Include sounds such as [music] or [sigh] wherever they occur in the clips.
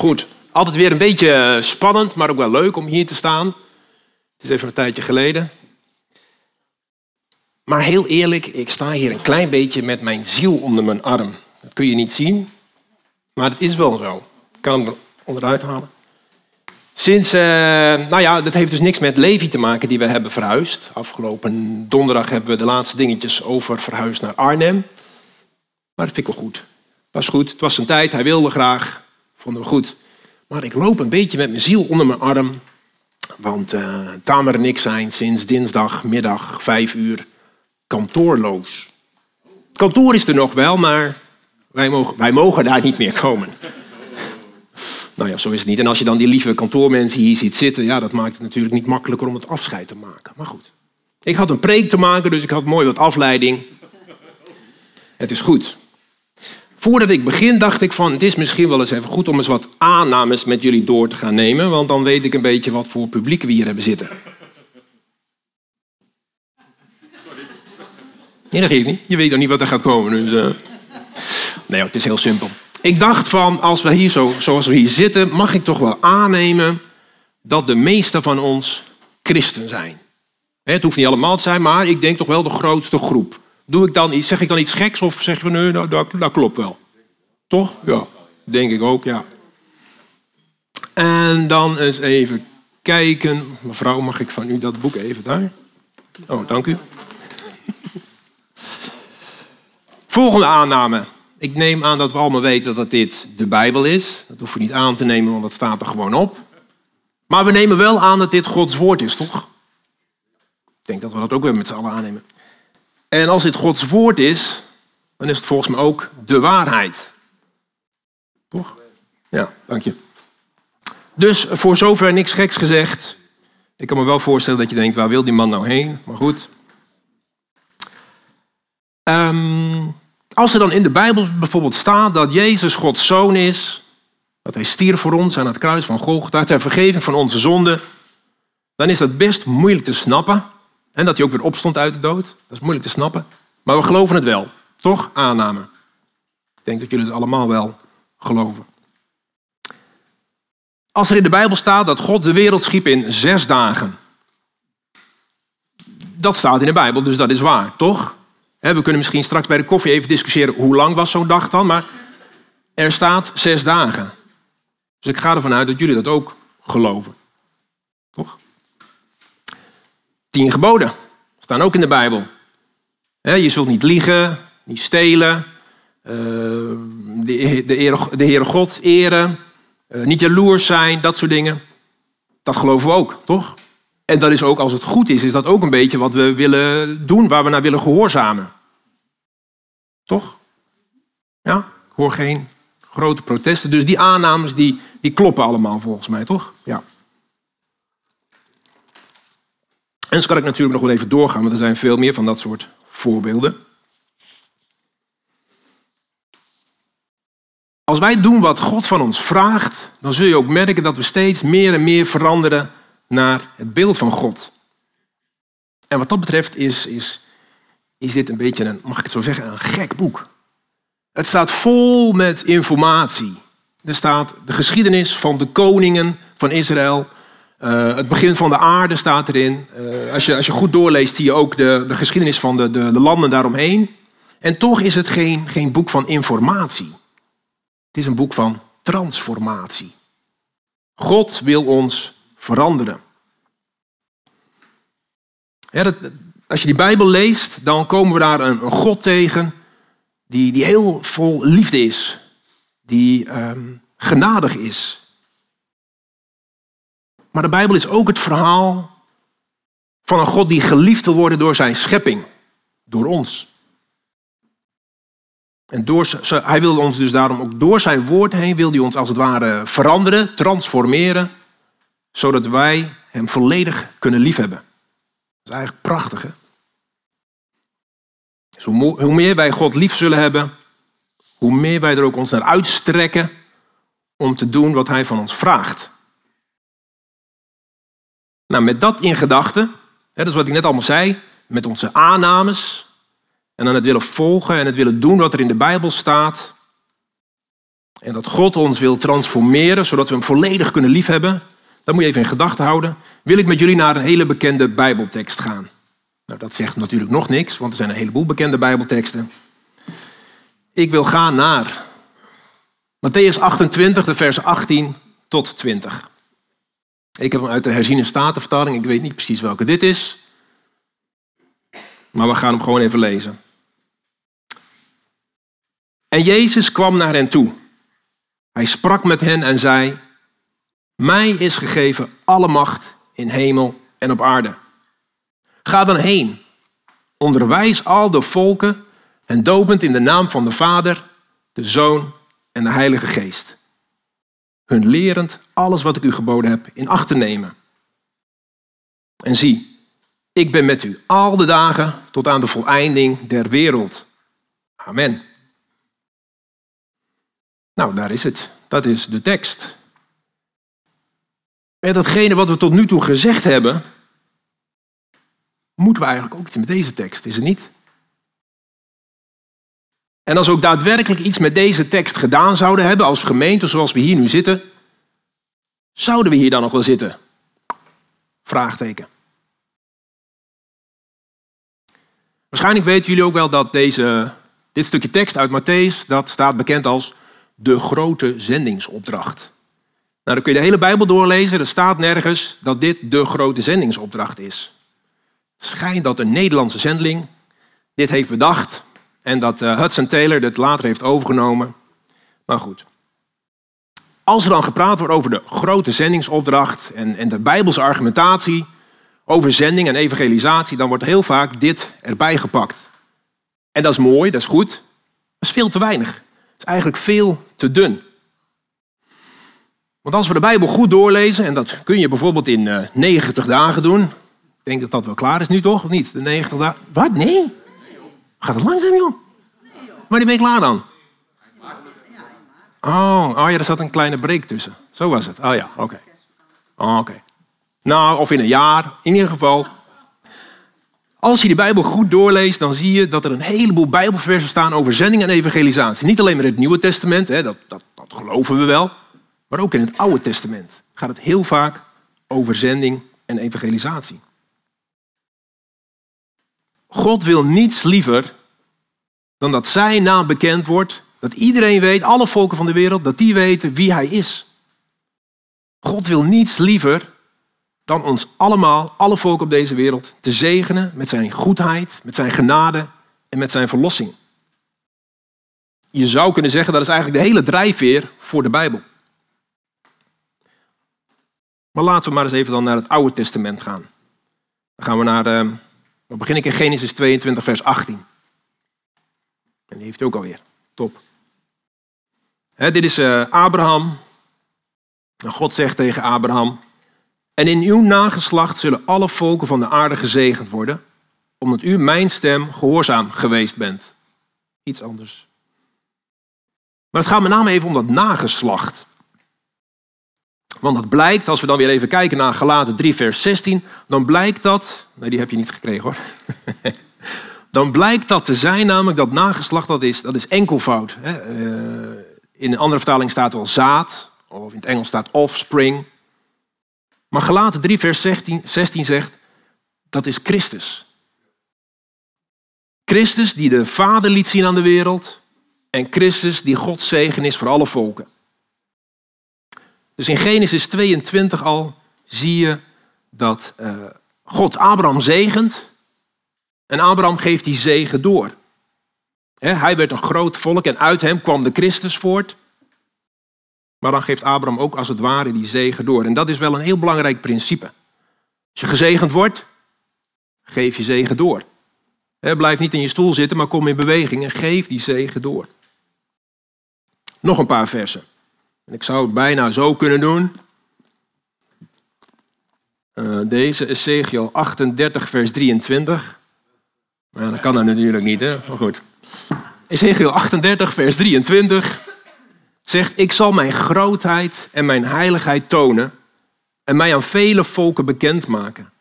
Goed, altijd weer een beetje spannend, maar ook wel leuk om hier te staan. Het is even een tijdje geleden. Maar heel eerlijk, ik sta hier een klein beetje met mijn ziel onder mijn arm. Dat kun je niet zien, maar het is wel zo. Ik kan hem onderuit halen. Sinds, uh, nou ja, dat heeft dus niks met Levi te maken die we hebben verhuisd. Afgelopen donderdag hebben we de laatste dingetjes over verhuisd naar Arnhem. Maar dat vind ik wel goed. Was goed, het was zijn tijd, hij wilde graag. Vonden we goed. Maar ik loop een beetje met mijn ziel onder mijn arm. Want uh, Tamer en ik zijn sinds dinsdagmiddag vijf uur kantoorloos. Het kantoor is er nog wel, maar wij mogen, wij mogen daar niet meer komen. nou ja, zo is het niet. En als je dan die lieve kantoormensen hier ziet zitten, ja, dat maakt het natuurlijk niet makkelijker om het afscheid te maken. Maar goed. Ik had een preek te maken, dus ik had mooi wat afleiding. Het is goed. Voordat ik begin dacht ik van, het is misschien wel eens even goed om eens wat aannames met jullie door te gaan nemen, want dan weet ik een beetje wat voor publiek we hier hebben zitten. Nee, dat geeft niet. Je weet dan niet wat er gaat komen. Dus, uh... Nee, het is heel simpel. Ik dacht van, als we hier zo, zoals we hier zitten, mag ik toch wel aannemen dat de meeste van ons christen zijn. Het hoeft niet allemaal te zijn, maar ik denk toch wel de grootste groep. Doe ik dan iets, zeg ik dan iets geks of zeg je nee, nou, dat, dat klopt wel? Toch? Ja, denk ik ook, ja. En dan eens even kijken. Mevrouw, mag ik van u dat boek even daar? Oh, dank u. [laughs] Volgende aanname. Ik neem aan dat we allemaal weten dat dit de Bijbel is. Dat hoeven we niet aan te nemen, want dat staat er gewoon op. Maar we nemen wel aan dat dit Gods woord is, toch? Ik denk dat we dat ook weer met z'n allen aannemen. En als dit Gods woord is, dan is het volgens mij ook de waarheid. Toch? Ja, dank je. Dus voor zover niks geks gezegd. Ik kan me wel voorstellen dat je denkt, waar wil die man nou heen? Maar goed. Um, als er dan in de Bijbel bijvoorbeeld staat dat Jezus Gods zoon is, dat hij stierf voor ons aan het kruis van Golgotha ter vergeving van onze zonden, dan is dat best moeilijk te snappen. En dat hij ook weer opstond uit de dood, dat is moeilijk te snappen. Maar we geloven het wel, toch? Aanname. Ik denk dat jullie het allemaal wel geloven. Als er in de Bijbel staat dat God de wereld schiep in zes dagen. Dat staat in de Bijbel, dus dat is waar, toch? We kunnen misschien straks bij de koffie even discussiëren hoe lang was zo'n dag dan, maar er staat zes dagen. Dus ik ga ervan uit dat jullie dat ook geloven. Toch? Tien geboden staan ook in de Bijbel. Je zult niet liegen, niet stelen, eh, de, de Heere God eren, eh, niet jaloers zijn, dat soort dingen. Dat geloven we ook, toch? En dat is ook, als het goed is, is dat ook een beetje wat we willen doen, waar we naar willen gehoorzamen. Toch? Ja, ik hoor geen grote protesten. Dus die aannames, die, die kloppen allemaal volgens mij, toch? Ja. En zo kan ik natuurlijk nog wel even doorgaan, want er zijn veel meer van dat soort voorbeelden. Als wij doen wat God van ons vraagt, dan zul je ook merken dat we steeds meer en meer veranderen naar het beeld van God. En wat dat betreft is, is, is dit een beetje een, mag ik het zo zeggen, een gek boek. Het staat vol met informatie. Er staat de geschiedenis van de koningen van Israël. Uh, het begin van de aarde staat erin. Uh, als, je, als je goed doorleest, zie je ook de, de geschiedenis van de, de, de landen daaromheen. En toch is het geen, geen boek van informatie. Het is een boek van transformatie. God wil ons veranderen. als je die Bijbel leest, dan komen we daar een, een God tegen die, die heel vol liefde is, die um, genadig is. Maar de Bijbel is ook het verhaal van een God die geliefd wil worden door zijn schepping, door ons. En door, hij wil ons dus daarom ook door zijn woord heen, wil hij ons als het ware veranderen, transformeren zodat wij Hem volledig kunnen liefhebben. Dat is eigenlijk prachtig, hè? Dus hoe meer wij God lief zullen hebben, hoe meer wij er ook ons naar uitstrekken om te doen wat Hij van ons vraagt. Nou, met dat in gedachten, dat is wat ik net allemaal zei, met onze aannames en dan het willen volgen en het willen doen wat er in de Bijbel staat, en dat God ons wil transformeren, zodat we hem volledig kunnen liefhebben, dat moet je even in gedachten houden, wil ik met jullie naar een hele bekende Bijbeltekst gaan. Nou, dat zegt natuurlijk nog niks, want er zijn een heleboel bekende Bijbelteksten. Ik wil gaan naar Matthäus 28, de vers 18 tot 20. Ik heb hem uit de herziene statenvertaling. Ik weet niet precies welke dit is. Maar we gaan hem gewoon even lezen. En Jezus kwam naar hen toe. Hij sprak met hen en zei: Mij is gegeven alle macht in hemel en op aarde. Ga dan heen, onderwijs al de volken en dopend in de naam van de Vader, de Zoon en de Heilige Geest. Hun lerend alles wat ik u geboden heb in acht te nemen. En zie, ik ben met u al de dagen tot aan de voleinding der wereld. Amen. Nou, daar is het. Dat is de tekst. Met datgene wat we tot nu toe gezegd hebben, moeten we eigenlijk ook iets met deze tekst, is het niet? En als we ook daadwerkelijk iets met deze tekst gedaan zouden hebben als gemeente zoals we hier nu zitten, zouden we hier dan nog wel zitten? Vraagteken. Waarschijnlijk weten jullie ook wel dat deze, dit stukje tekst uit Matthäus, dat staat bekend als de grote zendingsopdracht. Nou, dan kun je de hele Bijbel doorlezen. Er staat nergens dat dit de grote zendingsopdracht is. Het schijnt dat een Nederlandse zendeling dit heeft bedacht en dat uh, Hudson Taylor dit later heeft overgenomen. Maar goed. Als er dan gepraat wordt over de grote zendingsopdracht en, en de Bijbelse argumentatie over zending en evangelisatie, dan wordt heel vaak dit erbij gepakt. En dat is mooi, dat is goed. Dat is veel te weinig. Dat is eigenlijk veel te dun. Want als we de Bijbel goed doorlezen, en dat kun je bijvoorbeeld in uh, eh, 90 dagen doen. Ik denk dat dat wel klaar is nu toch, of niet? De 90 dagen. Wat? Nee? Gaat het langzaam, joh? Wanneer ben je klaar dan? Oh, oh ja, er zat een kleine break tussen. Zo was het. Oh ja, oké. Oh, oké. Nou, of in een jaar. In ieder geval. Als je de Bijbel goed doorleest, dan zie je dat er een heleboel Bijbelversen staan over zending en evangelisatie. Niet alleen maar in het Nieuwe Testament, hè, dat, dat, dat geloven we wel. Maar ook in het Oude Testament gaat het heel vaak over zending en evangelisatie. God wil niets liever dan dat zijn naam bekend wordt, dat iedereen weet, alle volken van de wereld, dat die weten wie hij is. God wil niets liever dan ons allemaal, alle volken op deze wereld, te zegenen met zijn goedheid, met zijn genade en met zijn verlossing. Je zou kunnen zeggen dat is eigenlijk de hele drijfveer voor de Bijbel. Maar laten we maar eens even dan naar het Oude Testament gaan. Dan gaan we naar, uh, dan begin ik in Genesis 22, vers 18. En die heeft ook alweer. Top. dit is uh, Abraham. En God zegt tegen Abraham: En in uw nageslacht zullen alle volken van de aarde gezegend worden, omdat u mijn stem gehoorzaam geweest bent. Iets anders. Maar het gaat met name even om dat nageslacht. Want dat blijkt, als we dan weer even kijken naar Galaten 3, vers 16, dan blijkt dat. Nee, die heb je niet gekregen hoor. [laughs] dan blijkt dat te zijn, namelijk dat nageslacht, dat is, dat is enkelvoud. Uh, in een andere vertaling staat wel zaad, of in het Engels staat offspring. Maar Galaten 3, vers 16, 16 zegt, dat is Christus. Christus die de Vader liet zien aan de wereld en Christus die Gods zegen is voor alle volken. Dus in Genesis 22 al zie je dat uh, God Abraham zegent en Abraham geeft die zegen door. hij werd een groot volk en uit hem kwam de Christus voort. Maar dan geeft Abraham ook als het ware die zegen door. En dat is wel een heel belangrijk principe. Als je gezegend wordt, geef je zegen door. blijf niet in je stoel zitten, maar kom in beweging en geef die zegen door. Nog een paar versen. En ik zou het bijna zo kunnen doen. Uh, deze Ezekiel 38, vers 23. Maar dat kan dan natuurlijk niet, hè? Maar goed. Ezekiel 38, vers 23 zegt: Ik zal mijn grootheid en mijn heiligheid tonen en mij aan vele volken bekendmaken.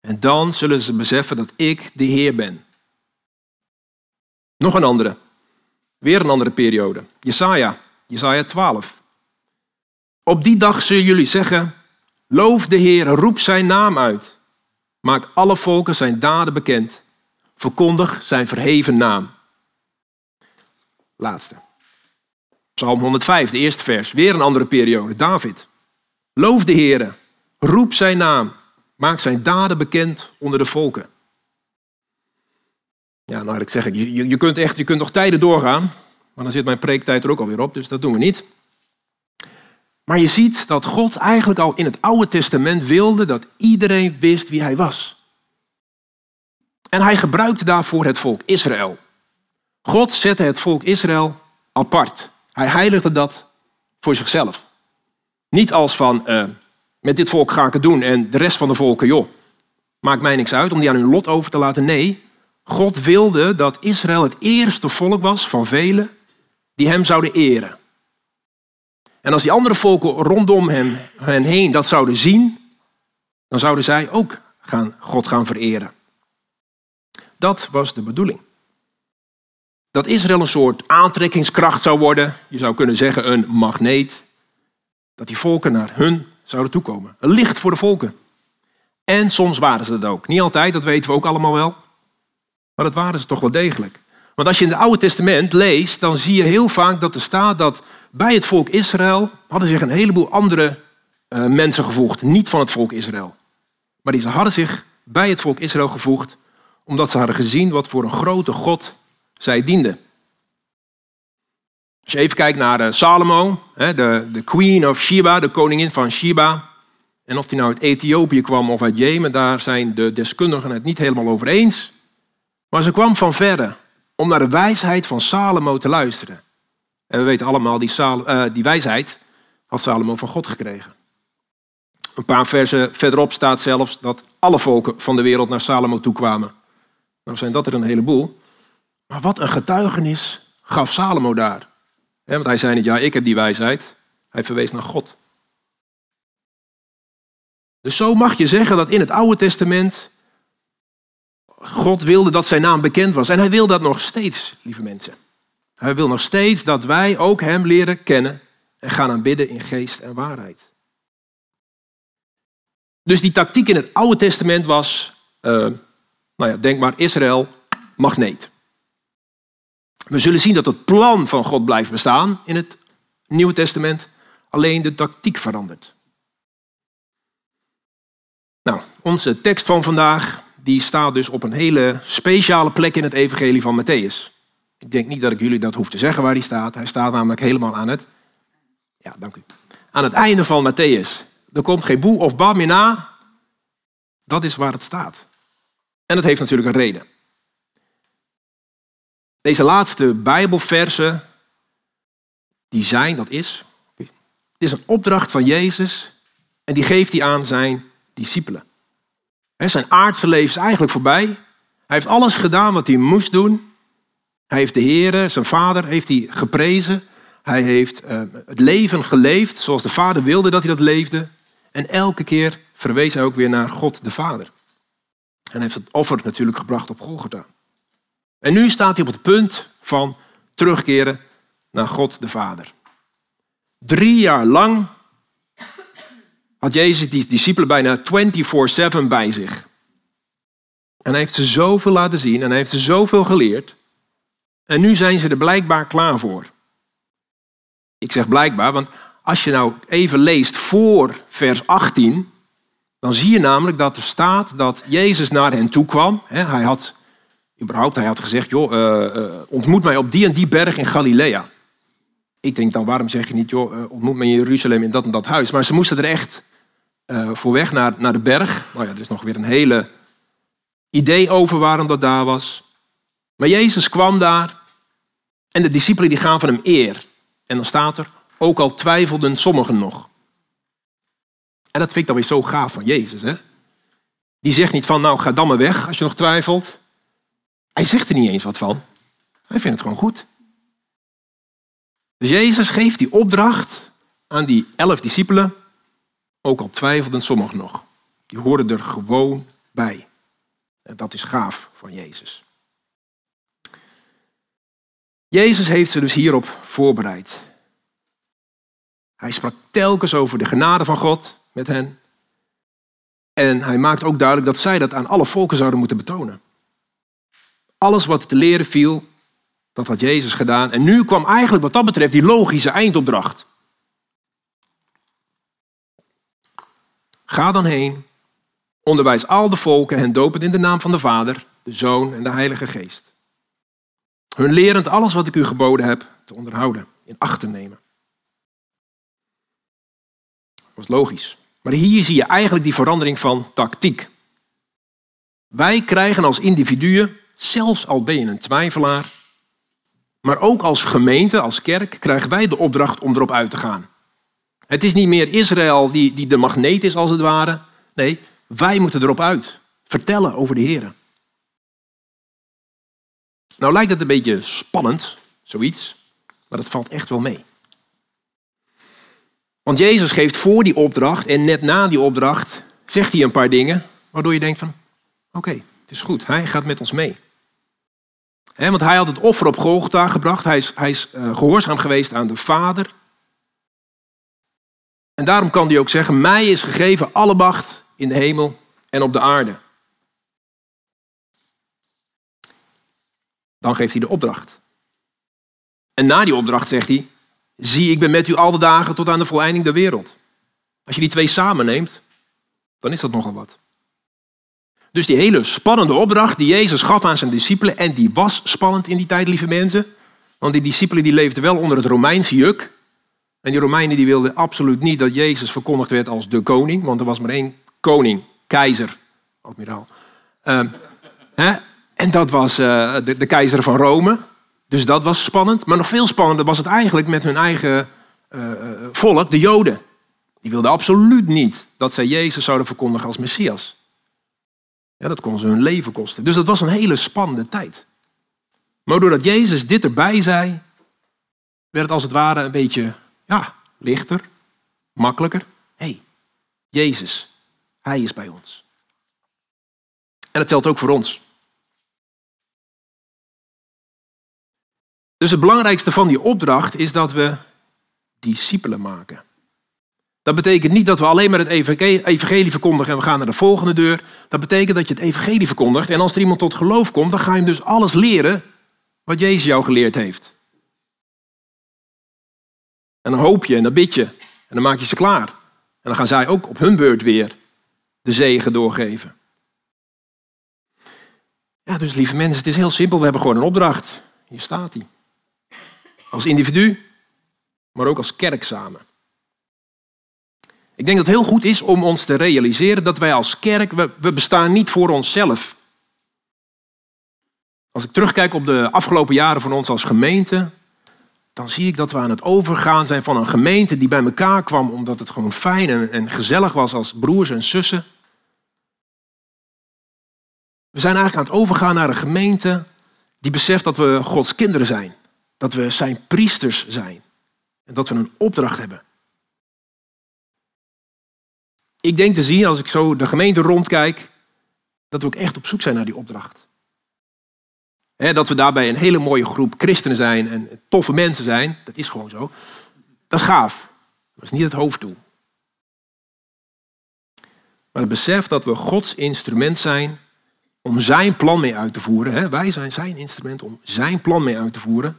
En dan zullen ze beseffen dat ik de Heer ben. Nog een andere. Weer een andere periode. Jesaja Jesaja 12. Op die dag zullen jullie zeggen, loof de Heer, roep zijn naam uit. Maak alle volken zijn daden bekend. Verkondig zijn verheven naam. Laatste. Psalm 105, de eerste vers. Weer een andere periode. David. Loof de Heer, roep zijn naam. Maak zijn daden bekend onder de volken. Ja, nou, ik zeg ik, je, je, kunt echt, je kunt nog tijden doorgaan. Maar dan zit mijn preektijd er ook alweer op, dus dat doen we niet. Maar je ziet dat God eigenlijk al in het Oude Testament wilde dat iedereen wist wie hij was. En hij gebruikte daarvoor het volk Israël. God zette het volk Israël apart. Hij heiligde dat voor zichzelf. Niet als van, uh, met dit volk ga ik het doen en de rest van de volken, joh, maakt mij niks uit om die aan hun lot over te laten. Nee, God wilde dat Israël het eerste volk was van velen die hem zouden eren. En als die andere volken rondom hem, hen heen dat zouden zien, dan zouden zij ook gaan, God gaan vereren. Dat was de bedoeling. Dat Israël een soort aantrekkingskracht zou worden, je zou kunnen zeggen een magneet, dat die volken naar hun zouden toekomen. Een licht voor de volken. En soms waren ze dat ook. Niet altijd, dat weten we ook allemaal wel. Maar dat waren ze toch wel degelijk. Want als je in het Oude Testament leest, dan zie je heel vaak dat er staat dat bij het volk Israël hadden zich een heleboel andere uh, mensen gevoegd. Niet van het volk Israël. Maar die hadden zich bij het volk Israël gevoegd omdat ze hadden gezien wat voor een grote God zij dienden. Als je even kijkt naar uh, Salomo, de, de queen of Sheba, de koningin van Sheba. En of die nou uit Ethiopië kwam of uit Jemen, daar zijn de deskundigen het niet helemaal over eens. Maar ze kwam van verre om naar de wijsheid van Salomo te luisteren. En we weten allemaal, die, uh, die wijsheid had Salomo van God gekregen. Een paar versen verderop staat zelfs dat alle volken van de wereld naar Salomo toe kwamen. Nou zijn dat er een heleboel. Maar wat een getuigenis gaf Salomo daar. want hij zei niet, ja, ik heb die wijsheid. Hij verwees naar God. Dus zo mag je zeggen dat in het Oude Testament God wilde dat zijn naam bekend was. En hij wil dat nog steeds, lieve mensen. Hij wil nog steeds dat wij ook hem leren kennen en gaan aanbidden in geest en waarheid. Dus die tactiek in het Oude Testament was, uh, nou ja, denk maar Israël, magneet. We zullen zien dat het plan van God blijft bestaan in het Nieuwe Testament, alleen de tactiek verandert. Nou, onze tekst van vandaag die staat dus op een hele speciale plek in het evangelie van Matthäus. Ik denk niet dat ik jullie dat hoef te zeggen waar hij staat. Hij staat namelijk helemaal aan het, ja, dank u, aan het einde van Matthäus. Er komt geen boe of ba meer na. Dat is waar het staat. En dat heeft natuurlijk een reden. Deze laatste Bijbelversen, die zijn, dat is, is een opdracht van Jezus en die geeft hij aan zijn discipelen. Zijn aardse leven is eigenlijk voorbij. Hij heeft alles gedaan wat hij moest doen. Hij heeft de Heer, zijn vader, heeft hij geprezen. Hij heeft uh, het leven geleefd zoals de vader wilde dat hij dat leefde. En elke keer verwees hij ook weer naar God de Vader. En heeft het offer natuurlijk gebracht op Golgotha. En nu staat hij op het punt van terugkeren naar God de Vader. Drie jaar lang had Jezus die discipelen bijna 24-7 bij zich. En hij heeft ze zoveel laten zien en hij heeft ze zoveel geleerd. En nu zijn ze er blijkbaar klaar voor. Ik zeg blijkbaar, want als je nou even leest voor vers 18, dan zie je namelijk dat er staat dat Jezus naar hen toe kwam. Hij had, überhaupt, hij had gezegd, joh, uh, uh, ontmoet mij op die en die berg in Galilea. Ik denk dan, waarom zeg je niet, joh, uh, ontmoet mij in Jeruzalem in dat en dat huis. Maar ze moesten er echt uh, voor weg naar, naar de berg. Nou ja, er is nog weer een hele idee over waarom dat daar was. Maar Jezus kwam daar en de discipelen die gaan van hem eer. En dan staat er, ook al twijfelden sommigen nog. En dat vind ik dan weer zo gaaf van Jezus. Hè? Die zegt niet van, nou ga dan maar weg als je nog twijfelt. Hij zegt er niet eens wat van. Hij vindt het gewoon goed. Dus Jezus geeft die opdracht aan die elf discipelen. Ook al twijfelden sommigen nog. Die hoorden er gewoon bij. En dat is gaaf van Jezus. Jezus heeft ze dus hierop voorbereid. Hij sprak telkens over de genade van God met hen. En hij maakt ook duidelijk dat zij dat aan alle volken zouden moeten betonen. Alles wat te leren viel, dat had Jezus gedaan. En nu kwam eigenlijk wat dat betreft die logische eindopdracht. Ga dan heen, onderwijs al de volken en doop het in de naam van de Vader, de Zoon en de Heilige Geest. Hun lerend alles wat ik u geboden heb te onderhouden, in acht te nemen. Dat was logisch. Maar hier zie je eigenlijk die verandering van tactiek. Wij krijgen als individuen, zelfs al ben je een twijfelaar, maar ook als gemeente, als kerk, krijgen wij de opdracht om erop uit te gaan. Het is niet meer Israël die, die de magneet is als het ware. Nee, wij moeten erop uit. Vertellen over de Heer. Nou lijkt het een beetje spannend, zoiets, maar dat valt echt wel mee. Want Jezus geeft voor die opdracht en net na die opdracht zegt hij een paar dingen waardoor je denkt van oké, het is goed, hij gaat met ons mee. want hij had het offer op Golgotha gebracht, hij is, hij is uh, gehoorzaam geweest aan de Vader. En daarom kan hij ook zeggen, mij is gegeven alle macht in de hemel en op de aarde. Dan geeft hij de opdracht. En na die opdracht zegt hij, zie ik ben met u al de dagen tot aan de voleinding der wereld. Als je die twee samen neemt, dan is dat nogal wat. Dus die hele spannende opdracht die Jezus gaf aan zijn discipelen, en die was spannend in die tijd, lieve mensen. Want die discipelen die leefden wel onder het Romeinse juk. En die Romeinen die wilden absoluut niet dat Jezus verkondigd werd als de koning, want er was maar één koning, keizer, admiraal. Uh, hè? En dat was uh, de, keizer van Rome. Dus dat was spannend. Maar nog veel spannender was het eigenlijk met hun eigen uh, volk, de Joden. Die wilden absoluut niet dat zij Jezus zouden verkondigen als Messias. Ja, dat kon ze hun leven kosten. Dus dat was een hele spannende tijd. Maar doordat Jezus dit erbij zei, werd het als het ware een beetje ja, lichter, makkelijker. Hé, hey, Jezus, Hij is bij ons. En dat telt ook voor ons. Dus het belangrijkste van die opdracht is dat we discipelen maken. Dat betekent niet dat we alleen maar het evangelie verkondigen en we gaan naar de volgende deur. Dat betekent dat je het evangelie verkondigt en als er iemand tot geloof komt, dan ga je hem dus alles leren wat Jezus jou geleerd heeft. En dan hoop je en dan bid je en dan maak je ze klaar. En dan gaan zij ook op hun beurt weer de zegen doorgeven. Ja, dus lieve mensen, het is heel simpel. We hebben gewoon een opdracht. Hier staat hij. Als individu, maar ook als kerk samen. Ik denk dat het heel goed is om ons te realiseren dat wij als kerk, we, we bestaan niet voor onszelf. Als ik terugkijk op de afgelopen jaren van ons als gemeente, dan zie ik dat we aan het overgaan zijn van een gemeente die bij elkaar kwam omdat het gewoon fijn en, gezellig was als broers en zussen. We zijn eigenlijk aan het overgaan naar een gemeente die beseft dat we Gods kinderen zijn. Dat we zijn priesters zijn. En dat we een opdracht hebben. Ik denk te zien, als ik zo de gemeente rondkijk, dat we ook echt op zoek zijn naar die opdracht dat we daarbij een hele mooie groep christenen zijn en toffe mensen zijn, dat is gewoon zo. Dat is gaaf. Dat is niet het hoofddoel. Maar het besef dat we Gods instrument zijn om zijn plan mee uit te voeren. wij zijn zijn instrument om zijn plan mee uit te voeren.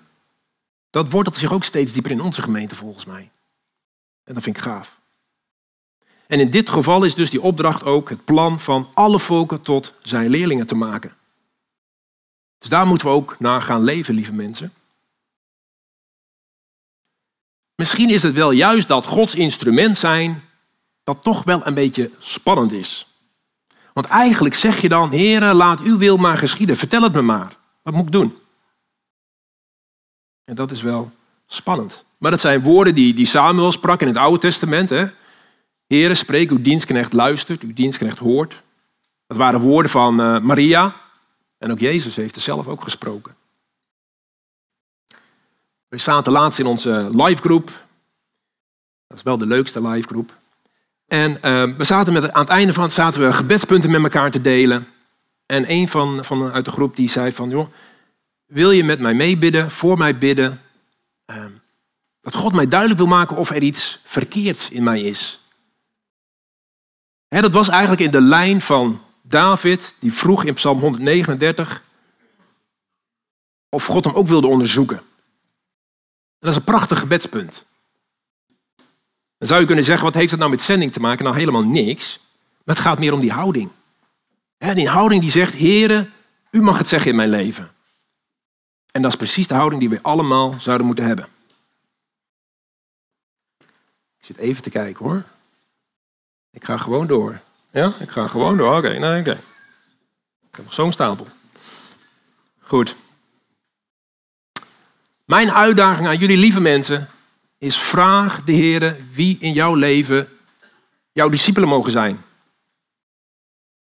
Dat wortelt zich ook steeds dieper in onze gemeente volgens mij. En dat vind ik gaaf. En in dit geval is dus die opdracht ook het plan van alle volken tot zijn leerlingen te maken. Dus daar moeten we ook naar gaan leven, lieve mensen. Misschien is het wel juist dat Gods instrument zijn, dat toch wel een beetje spannend is. Want eigenlijk zeg je dan, Heere, laat uw wil maar geschieden. Vertel het me maar. Wat moet ik doen? En dat is wel spannend. Maar dat zijn woorden die, die Samuel sprak in het Oude Testament. Hè? Heere, spreek, uw dienstknecht luistert, uw dienstknecht hoort. Dat waren woorden van uh, Maria, en ook Jezus heeft er zelf ook gesproken. We zaten laatst in onze livegroep. Dat is wel de leukste livegroep. En uh, we zaten met, aan het einde van het zaten we gebedspunten met elkaar te delen. En een van, van uit de groep die zei van, joh, wil je met mij meebidden, voor mij bidden, uh, Dat God mij duidelijk wil maken of er iets verkeerds in mij is. dat was eigenlijk in de lijn van David, die vroeg in Psalm 139 of God hem ook wilde onderzoeken. En dat is een prachtig gebedspunt. Dan zou je kunnen zeggen, wat heeft het nou met zending te maken? Nou, helemaal niks. Maar het gaat meer om die houding. die houding die zegt, heren, u mag het zeggen in mijn leven. En dat is precies de houding die we allemaal zouden moeten hebben. Ik zit even te kijken hoor. Ik ga gewoon door. Ja, ik ga gewoon door. Oké, nee, oké. Ik heb nog zo'n stapel. Goed. Mijn uitdaging aan jullie lieve mensen is vraag de Heer wie in jouw leven jouw discipelen mogen zijn.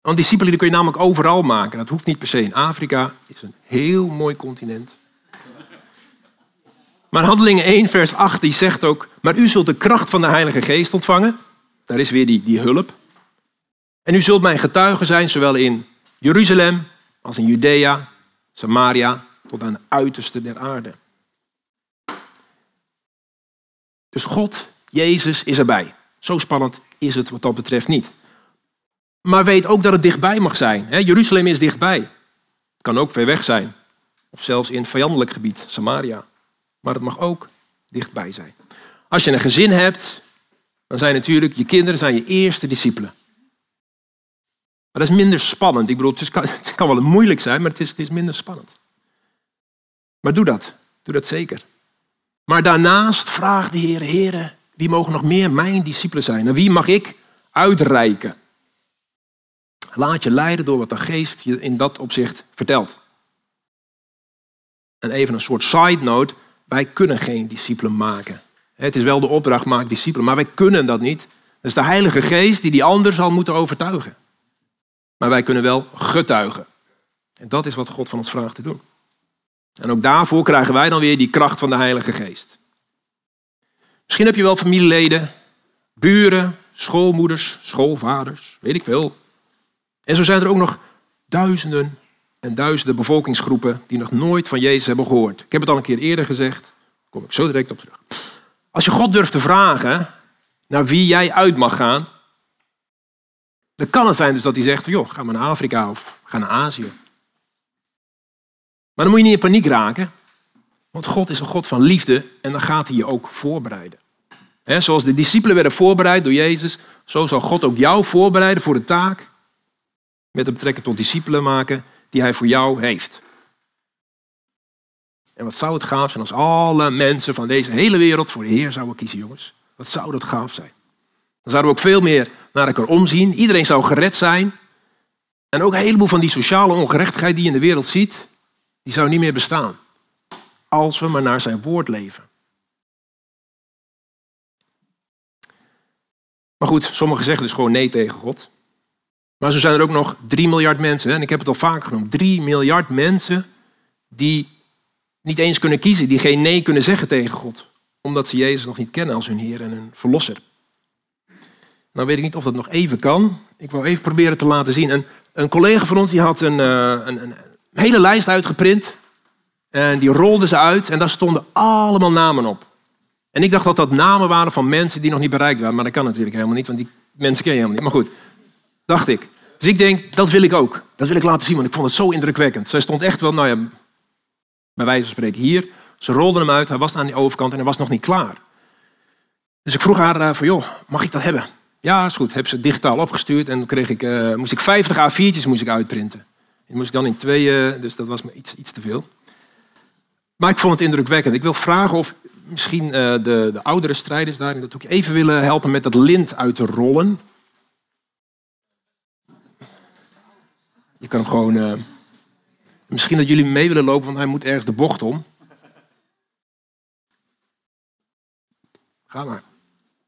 Want discipelen kun je namelijk overal maken. Dat hoeft niet per se in Afrika. Is een heel mooi continent. Maar Handelingen 1, vers 8, die zegt ook... Maar u zult de kracht van de Heilige Geest ontvangen. Daar is weer die, die hulp. En u zult mijn getuige zijn, zowel in Jeruzalem als in Judea, Samaria, tot aan het uiterste der aarde. Dus God, Jezus, is erbij. Zo spannend is het wat dat betreft niet. Maar weet ook dat het dichtbij mag zijn. Jeruzalem is dichtbij. Het kan ook ver weg zijn. Of zelfs in vijandelijk gebied, Samaria. Maar het mag ook dichtbij zijn. Als je een gezin hebt, dan zijn natuurlijk je kinderen zijn je eerste discipelen. Maar dat is minder spannend. Ik bedoel, het, [laughs] kan, wel moeilijk zijn, maar het is, het is minder spannend. Maar doe dat. Doe dat zeker. Maar daarnaast vraag de Heer, Heer, wie mogen nog meer mijn discipelen zijn? En wie mag ik uitreiken? Laat je leiden door wat de geest je in dat opzicht vertelt. En even een soort side note, wij kunnen geen discipelen maken. Het is wel de opdracht, maak discipelen, maar wij kunnen dat niet. Dat is de Heilige Geest die die ander zal moeten overtuigen. Maar wij kunnen wel getuigen. En dat is wat God van ons vraagt te doen. En ook daarvoor krijgen wij dan weer die kracht van de Heilige Geest. Misschien heb je wel familieleden, buren, schoolmoeders, schoolvaders, weet ik veel. En zo zijn er ook nog duizenden en duizenden bevolkingsgroepen die nog nooit van Jezus hebben gehoord. Ik heb het al een keer eerder gezegd, daar kom ik zo direct op terug. Als je God durft te vragen naar wie jij uit mag gaan, dan kan het zijn dus dat hij zegt, joh, ga maar naar Afrika of ga naar Azië. Maar dan moet je niet in paniek raken. Want God is een God van liefde en dan gaat hij je ook voorbereiden. zoals de discipelen werden voorbereid door Jezus, zo zal God ook jou voorbereiden voor de taak met de betrekking tot discipelen maken die hij voor jou heeft. En wat zou het gaaf zijn als alle mensen van deze hele wereld voor de Heer zouden kiezen, jongens. Wat zou dat gaaf zijn. Dan zouden we ook veel meer naar elkaar omzien. Iedereen zou gered zijn. En ook een heleboel van die sociale ongerechtigheid die je in de wereld ziet, die zou niet meer bestaan. Als we maar naar zijn woord leven. Maar goed, sommigen zeggen dus gewoon nee tegen God. Maar zo zijn er ook nog 3 miljard mensen, en ik heb het al vaak genoemd, 3 miljard mensen die niet eens kunnen kiezen, die geen nee kunnen zeggen tegen God, omdat ze Jezus nog niet kennen als hun Heer en hun Verlosser. Nou weet ik niet of dat nog even kan. Ik wil even proberen te laten zien. Een, collega van ons die had een, eh, een, een hele lijst uitgeprint. En die rolde ze uit en daar stonden allemaal namen op. En ik dacht dat dat namen waren van mensen die nog niet bereikt waren. Maar dat kan natuurlijk helemaal niet, want die mensen ken je helemaal niet. Maar goed, dacht ik. Dus ik denk, dat wil ik ook. Dat wil ik laten zien, want ik vond het zo indrukwekkend. Zij stond echt wel, nou ja, bij wijze van spreken hier. Ze rolden hem uit, hij was aan die overkant en hij was nog niet klaar. Dus ik vroeg haar uh, van, joh, mag ik dat hebben? Ja, is goed. Heb ze digitaal opgestuurd en toen kreeg ik, uh, moest ik 50 A4'tjes moest ik uitprinten. Die moest ik dan in tweeën, dus dat was me iets, iets te veel. Maar ik vond het indrukwekkend. Ik wil vragen of misschien uh, de, de oudere strijders daar in dat hoekje even willen helpen met dat lint uit te rollen. Je kan hem gewoon. Uh, misschien dat jullie mee willen lopen, want hij moet ergens de bocht om. Ga maar.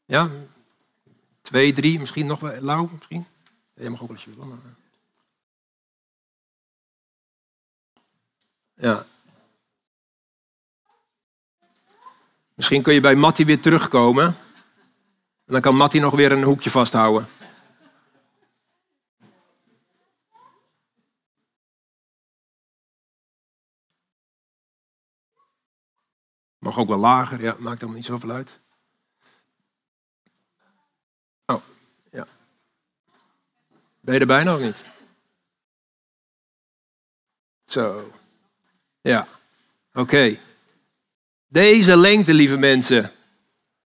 Ja? Twee, drie, misschien nog wel lauw, misschien. Jij mag ook als je wil. Maar... Ja. Misschien kun je bij Mattie weer terugkomen. En dan kan Mattie nog weer een hoekje vasthouden. Mag ook wel lager, ja, maakt helemaal niet zoveel uit. Oh, ja. Ben je er bijna ook niet? Zo. Ja, oké. Deze lengte, lieve mensen.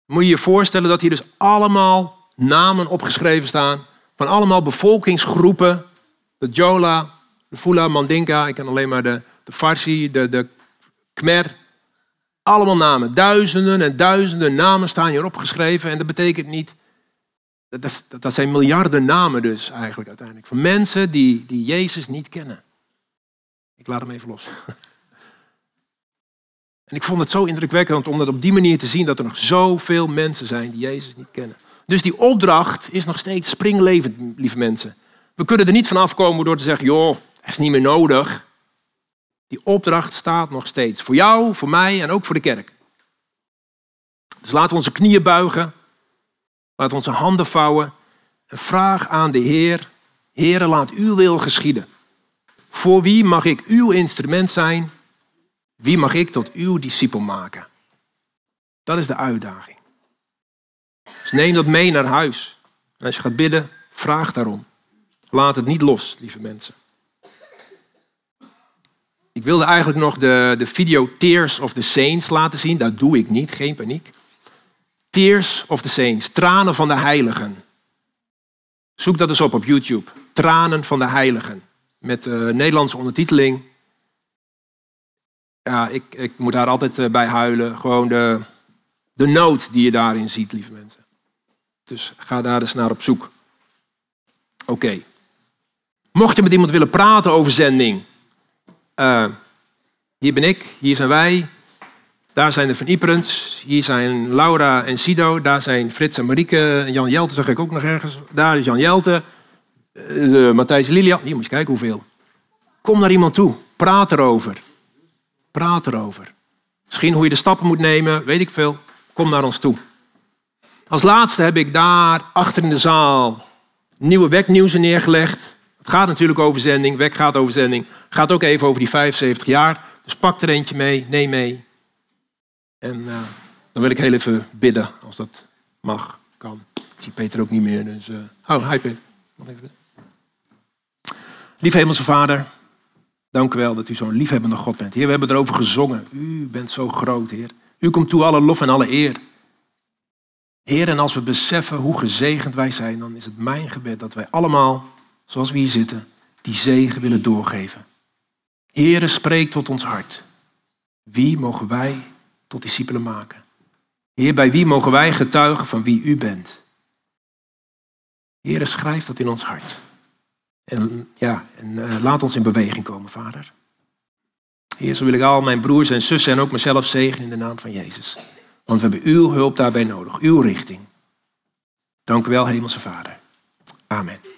Moet je je voorstellen dat hier dus allemaal namen opgeschreven staan. Van allemaal bevolkingsgroepen. De Jola, de Fula, Mandinka. Ik ken alleen maar de, de Farsi, de, de Khmer. Allemaal namen. Duizenden en duizenden namen staan hier opgeschreven. En dat betekent niet... Dat, dat, zijn miljarden namen dus eigenlijk uiteindelijk. Van mensen die, die Jezus niet kennen. Ik laat hem even los. [laughs] En ik vond het zo indrukwekkend om dat op die manier te zien dat er nog zoveel mensen zijn die Jezus niet kennen. Dus die opdracht is nog steeds springlevend, lieve mensen. We kunnen er niet van afkomen door te zeggen, joh, dat is niet meer nodig. Die opdracht staat nog steeds. Voor jou, voor mij en ook voor de kerk. Dus laten we onze knieën buigen. We onze handen vouwen. En vraag aan de Heer, Heere, laat uw wil geschieden. Voor wie mag ik uw instrument zijn? Wie mag ik tot uw discipel maken? Dat is de uitdaging. Dus neem dat mee naar huis. Als je gaat bidden, vraag daarom. Laat het niet los, lieve mensen. Ik wilde eigenlijk nog de, de video Tears of the Saints laten zien. Dat doe ik niet, geen paniek. Tears of the Saints, tranen van de heiligen. Zoek dat eens op op YouTube. Tranen van de heiligen. Met uh, Nederlandse ondertiteling. Ja, ik, ik moet daar altijd eh, bij huilen. Gewoon de, de nood die je daarin ziet, lieve mensen. Dus ga daar eens naar op zoek. Oké. Mocht je met iemand willen praten over zending. Uh, hier ben ik, hier zijn wij. Daar zijn de Van Iperens. Hier zijn Laura en Sido. Daar zijn Frits en Marieke. Jan Jelte zag ik ook nog ergens. Daar is Jan Jelte. Uh, Matthijs en Lilian. Hier moet je kijken hoeveel. Kom naar iemand toe. Praat erover. Praat erover. Misschien hoe je de stappen moet nemen, weet ik veel. Kom naar ons toe. Als laatste heb ik daar achter in de zaal nieuwe weknieuws neergelegd. Het gaat natuurlijk over zending. Wek gaat over zending. Het gaat ook even over die 75 jaar. Dus pak er eentje mee, neem mee. En uh, dan wil ik heel even bidden, als dat mag, kan. Ik zie Peter ook niet meer. Dus, uh... Oh, hi Peter. Lieve Hemelse Vader, dank u wel dat u zo'n liefhebbende God bent. Heer, we hebben erover gezongen. U bent zo groot, Heer. U komt toe alle lof en alle eer. Heer, en als we beseffen hoe gezegend wij zijn, dan is het mijn gebed dat wij allemaal, zoals we hier zitten, die zegen willen doorgeven. Heere, spreek tot ons hart. Wie mogen wij tot discipelen maken? Heer, bij wie mogen wij getuigen van wie u bent? Heere, schrijf dat in ons hart. En, ja, en uh, laat ons in beweging komen, Vader. Heer, zo wil ik al mijn broers en zussen en ook mezelf zegenen in de naam van Jezus. Want we hebben uw hulp daarbij nodig, uw richting. Dank u wel, Hemelse Vader. Amen.